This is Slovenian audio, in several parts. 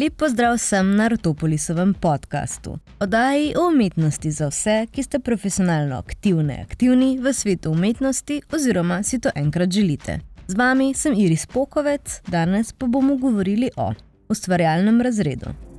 Lep pozdrav vsem na Rotopolisovem podkastu. Oddaji o umetnosti za vse, ki ste profesionalno aktivni, aktivni v svetu umetnosti oziroma si to enkrat želite. Z vami sem Iris Pokovec, danes pa bomo govorili o ustvarjalnem razredu.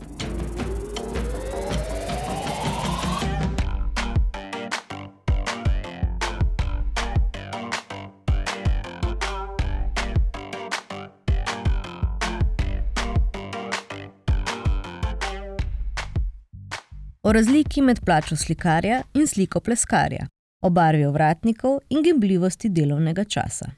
O razliki med plačo slikarja in sliko pleskarja, o barvi ovratnikov in gibljivosti delovnega časa.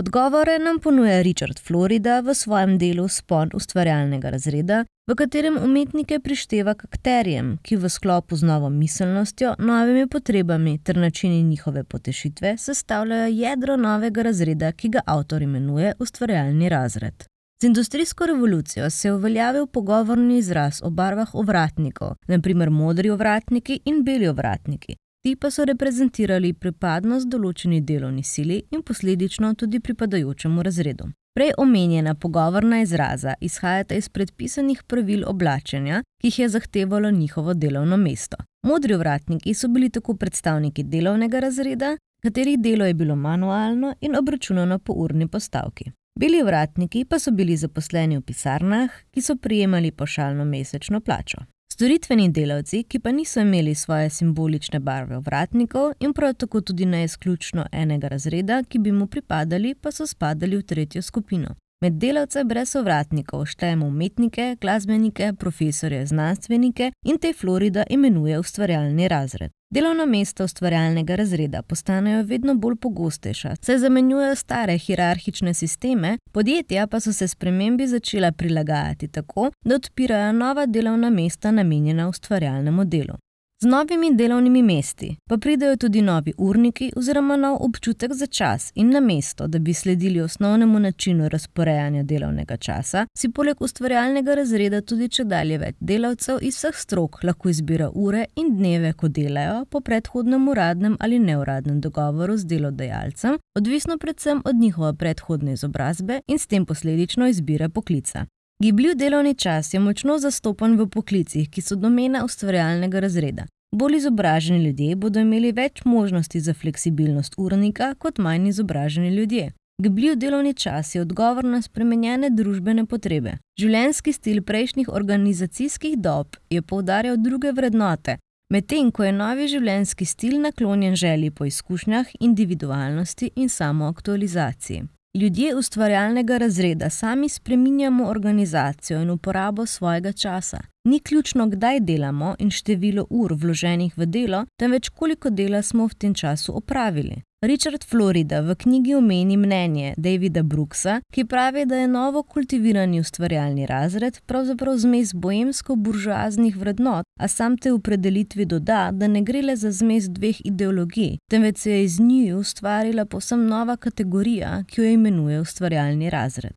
Odgovore nam ponuja Richard Florida v svojem delu Spon ustvarjalnega razreda, v katerem umetnike prišteva k akterjem, ki v sklopu z novo miselnostjo, novimi potrebami ter načini njihove potešitve sestavljajo jedro novega razreda, ki ga avtor imenuje ustvarjalni razred. Z industrijsko revolucijo se je uveljavil pogovorni izraz o barvah ovratnikov, naprimer modri ovratniki in beli ovratniki. Ti pa so reprezentirali pripadnost določeni delovni sili in posledično tudi pripadajočemu razredu. Prej omenjena pogovorna izraza izhajata iz predpisanih pravil oblačenja, ki jih je zahtevalo njihovo delovno mesto. Modri ovratniki so bili tako predstavniki delovnega razreda, katerih delo je bilo manualno in obračunano po urni postavki. Beli vratniki pa so bili zaposleni v pisarnah, ki so prijemali pošaljno mesečno plačo. Storitveni delavci, ki pa niso imeli svoje simbolične barve vratnikov in prav tako tudi ne izključno enega razreda, ki bi mu pripadali, pa so spadali v tretjo skupino. Med delavce brez ovratnikov štejemo umetnike, glasbenike, profesorje, znanstvenike in te Florida imenuje ustvarjalni razred. Delovna mesta ustvarjalnega razreda postanejo vedno bolj pogostejša, saj zamenjujejo stare hierarhične sisteme, podjetja pa so se spremembi začela prilagajati tako, da odpirajo nova delovna mesta namenjena ustvarjalnemu delu. Z novimi delovnimi mesti pa pridejo tudi novi urniki oziroma nov občutek za čas in na mesto, da bi sledili osnovnemu načinu razporejanja delovnega časa, si poleg ustvarjalnega razreda tudi če dalje več delavcev iz vseh strok lahko izbira ure in dneve, ko delajo po predhodnem uradnem ali neuradnem dogovoru z delodajalcem, odvisno predvsem od njihove predhodne izobrazbe in s tem posledično izbire poklica. Gibljiv delovni čas je močno zastopan v poklicih, ki so domena ustvarjalnega razreda. Bolj izobraženi ljudje bodo imeli več možnosti za fleksibilnost urnika kot manj izobraženi ljudje. Gibljiv delovni čas je odgovor na spremenjene družbene potrebe. Življenjski stil prejšnjih organizacijskih dob je poudarjal druge vrednote, medtem ko je novi življenjski stil naklonjen želji po izkušnjah, individualnosti in samoaktualizaciji. Ljudje ustvarjalnega razreda sami spreminjamo organizacijo in uporabo svojega časa. Ni ključno, kdaj delamo in število ur vloženih v delo, temveč koliko dela smo v tem času opravili. Richard Florida v knjigi omeni mnenje Davida Brooksa, ki pravi, da je novo kultivirani ustvarjalni razred pravzaprav zmes boemsko-buržoaznih vrednot, a sam te v predelitvi doda, da ne gre le za zmes dveh ideologij, temveč se je iz njiju ustvarila posebno nova kategorija, ki jo imenuje ustvarjalni razred.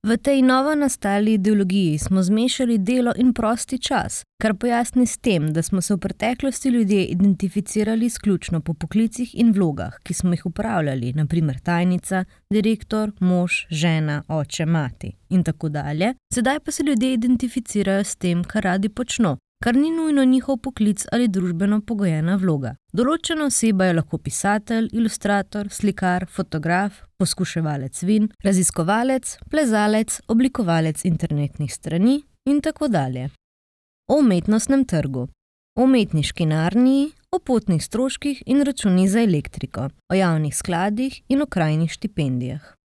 V tej novo nastali ideologiji smo zmešali delo in prosti čas, kar pojasni s tem, da smo se v preteklosti ljudje identificirali izključno po poklicih in vlogah, ki smo jih upravljali, naprimer tajnica, direktor, mož, žena, oče, mati in tako dalje. Sedaj pa se ljudje identificirajo s tem, kar radi počno, kar ni nujno njihov poklic ali družbeno pogojena vloga. Določena oseba je lahko pisatelj, ilustrator, slikar, fotograf, poskuševalec vin, raziskovalec, plezalec, oblikovalec internetnih strani in tako dalje. O umetnostnem trgu, o umetniški narniji, o potnih stroških in računih za elektriko, o javnih skladih in o krajnih štipendijah.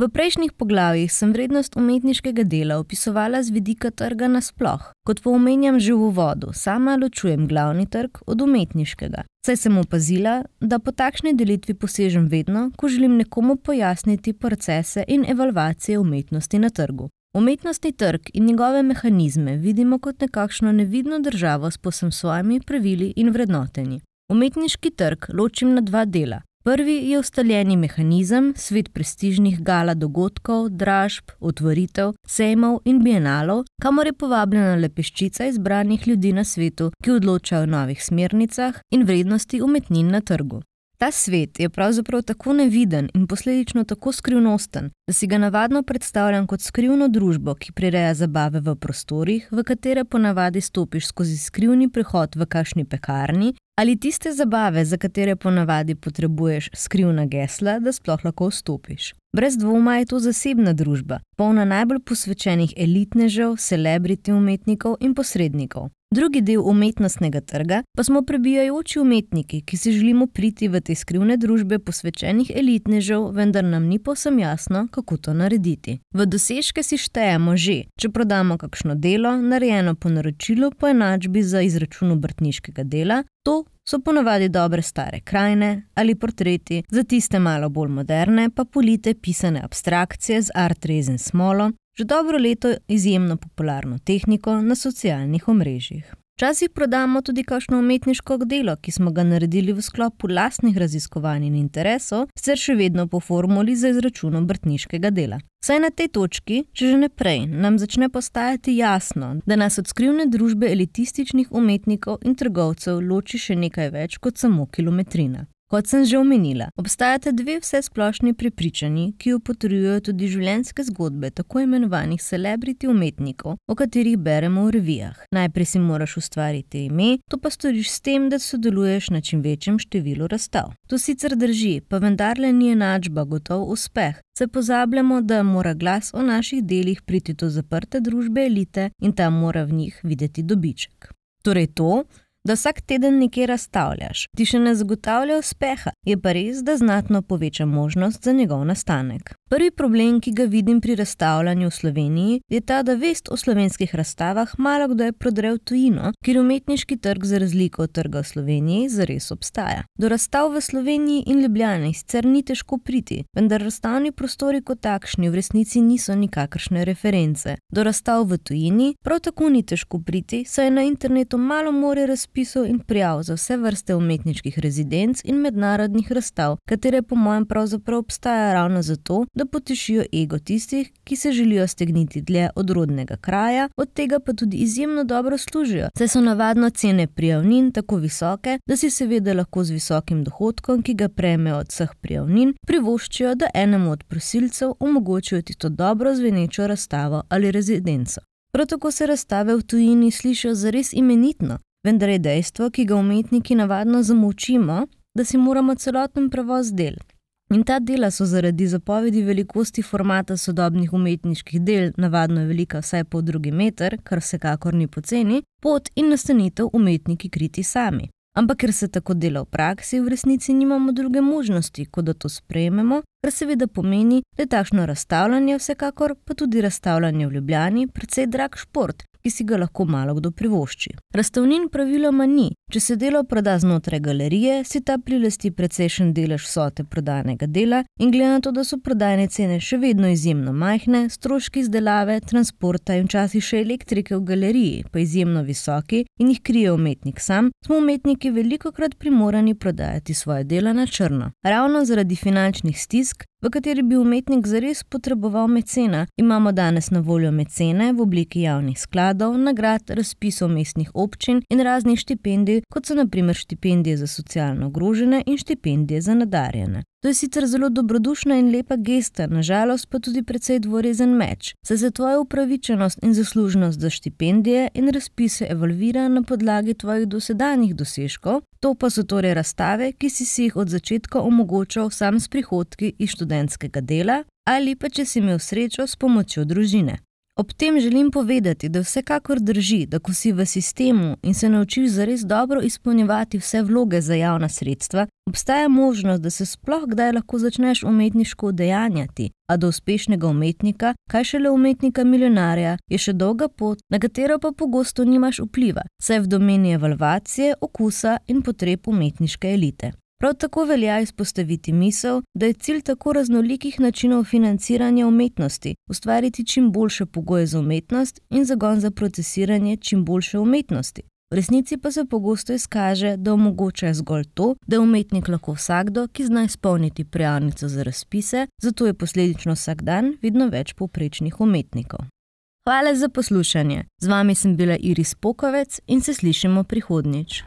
V prejšnjih poglavjih sem vrednost umetniškega dela opisovala z vidika trga nasploh. Kot pa omenjam že v uvodu, sama ločujem glavni trg od umetniškega. Saj sem opazila, da po takšni delitvi posežem vedno, ko želim nekomu pojasniti procese in evalvacije umetnosti na trgu. Umetnostni trg in njegove mehanizme vidimo kot nekakšno nevidno državo s posem svojimi pravili in vrednotenji. Umetniški trg ločim na dva dela. Prvi je ustaljeni mehanizem, svet prestižnih gala dogodkov, dražb, otvoritev, sejmov in bienalov, kamor je povabljena le peščica izbranih ljudi na svetu, ki odločajo o novih smernicah in vrednosti umetnin na trgu. Ta svet je pravzaprav tako neviden in posledično tako skrivnosten, da si ga navadno predstavljam kot skrivno družbo, ki prireja zabave v prostorih, v katere ponavadi stopiš skozi skrivni prehod v kakšni pekarni, ali tiste zabave, za katere ponavadi potrebuješ skrivna gesla, da sploh lahko vstopiš. Brez dvoma je to zasebna družba, polna najbolj posvečenih elitnežev, celebrity umetnikov in posrednikov. Drugi del umetnostnega trga pa smo prebijajoči umetniki, ki si želimo priti v te skrivne družbe posvečenih elitnežev, vendar nam ni povsem jasno, kako to narediti. V dosežke si štejemo že, če prodamo kakšno delo, narejeno po naročilu po enačbi za izračun obrtniškega dela, to so ponavadi dobre stare krajine ali portreti, za tiste malo bolj moderne pa polite pisane abstrakcije z art rezen smolo, že dobro leto izjemno popularno tehniko na socialnih omrežjih. Včasih prodamo tudi kakšno umetniško delo, ki smo ga naredili v sklopu lastnih raziskovanj in interesov, sicer še vedno po formuli za izračun obrtniškega dela. Saj na tej točki, če že ne prej, nam začne postajati jasno, da nas od skrivne družbe elitističnih umetnikov in trgovcev loči še nekaj več kot samo kilometrina. Kot sem že omenila, obstajata dve vse splošni prepričanji, ki jo potrjujejo tudi življenjske zgodbe tako imenovanih celebrity umetnikov, o katerih beremo v revijah. Najprej si moraš ustvariti ime, to pa storiš s tem, da sodeluješ na čim večjem številu razstav. To sicer drži, pa vendarle ni enačba gotov uspeh. Se pozabljamo, da mora glas o naših delih priti do zaprte družbe elite in ta mora v njih videti dobiček. Torej to, da vsak teden nekje razstavljaš, ti še ne zagotavlja uspeha, je pa res, da znatno poveča možnost za njegov nastanek. Prvi problem, ki ga vidim pri razstavljanju v Sloveniji, je ta, da vest o slovenskih razstavah malo kdo je prodrel tujino, kjer umetniški trg za razliko od trga v Sloveniji zares obstaja. Do razstav v Sloveniji in Ljubljani sicer ni težko priti, vendar razstavni prostori kot takšni v resnici niso nikakršne reference. Do razstav v tujini prav tako ni težko priti, saj je na internetu malo more razpisov in prijav za vse vrste umetniških rezidenc in mednarodnih razstav, katere po mojem pravzaprav obstajajo ravno zato, da potešijo ego tistih, ki se želijo stegniti dlje od rodnega kraja, od tega pa tudi izjemno dobro služijo, saj so navadno cene prijavnin tako visoke, da si seveda lahko z visokim dohodkom, ki ga prejmejo od vseh prijavnin, privoščijo, da enemu od prosilcev omogočijo tisto dobro zvenečo razstavo ali rezidenco. Prav tako se razstave v tujini slišijo zares imenitno, vendar je dejstvo, ki ga umetniki navadno zamučimo, da si moramo celoten prevoz del, In ta dela so zaradi zapovedi velikosti formata sodobnih umetniških del, navadno velika vsaj po drugi meter, kar vsekakor ni poceni, pot in nastanitev umetniki kriti sami. Ampak ker se tako dela v praksi, v resnici nimamo druge možnosti, kot da to sprejmemo, kar seveda pomeni, da je takšno razstavljanje vsekakor, pa tudi razstavljanje v Ljubljani, precej drag šport, ki si ga lahko malo kdo privošči. Razstavnin praviloma ni. Če se delo proda znotraj galerije, si ta prilasti precejšen delež vsote prodanega dela in glede na to, da so prodajne cene še vedno izjemno majhne, stroški izdelave, transporta in včasih še elektrike v galeriji pa izjemno visoki in jih krije umetnik sam, smo umetniki veliko krat primorani prodajati svoje dela na črno. Ravno zaradi finančnih stisk, v kateri bi umetnik zares potreboval mecena, imamo danes na voljo mecene v obliki javnih skladov, nagrad, razpisov mestnih občin in raznih štipendij, kot so naprimer štipendije za socialno ogrožene in štipendije za nadarjene. To je sicer zelo dobrodušna in lepa gesta, nažalost pa tudi precej dvorezen meč, saj se tvoja upravičenost in zaslužnost za štipendije in razpise evolvira na podlagi tvojih dosedanjih dosežkov, to pa so torej razstave, ki si si jih od začetka omogočal sam s prihodki iz študentskega dela ali pa če si imel srečo s pomočjo družine. Ob tem želim povedati, da vsekakor drži, da ko si v sistemu in se naučiš zares dobro izpolnjevati vse vloge za javna sredstva, obstaja možnost, da se sploh kdaj lahko začneš umetniško udejanjati, a do uspešnega umetnika, kaj šele umetnika milijonarja, je še dolga pot, na katero pa pogosto nimaš vpliva, saj v domeni evalvacije, okusa in potreb umetniške elite. Prav tako velja izpostaviti misel, da je cilj tako raznolikih načinov financiranja umetnosti ustvariti čim boljše pogoje za umetnost in zagon za procesiranje čim boljše umetnosti. V resnici pa se pogosto izkaže, da omogoča zgolj to, da je umetnik lahko vsakdo, ki zna izpolniti prijavnico za razpise, zato je posledično vsak dan vedno več povprečnih umetnikov. Hvala za poslušanje. Z vami sem bila Iris Pokovec in se slišimo prihodnjič.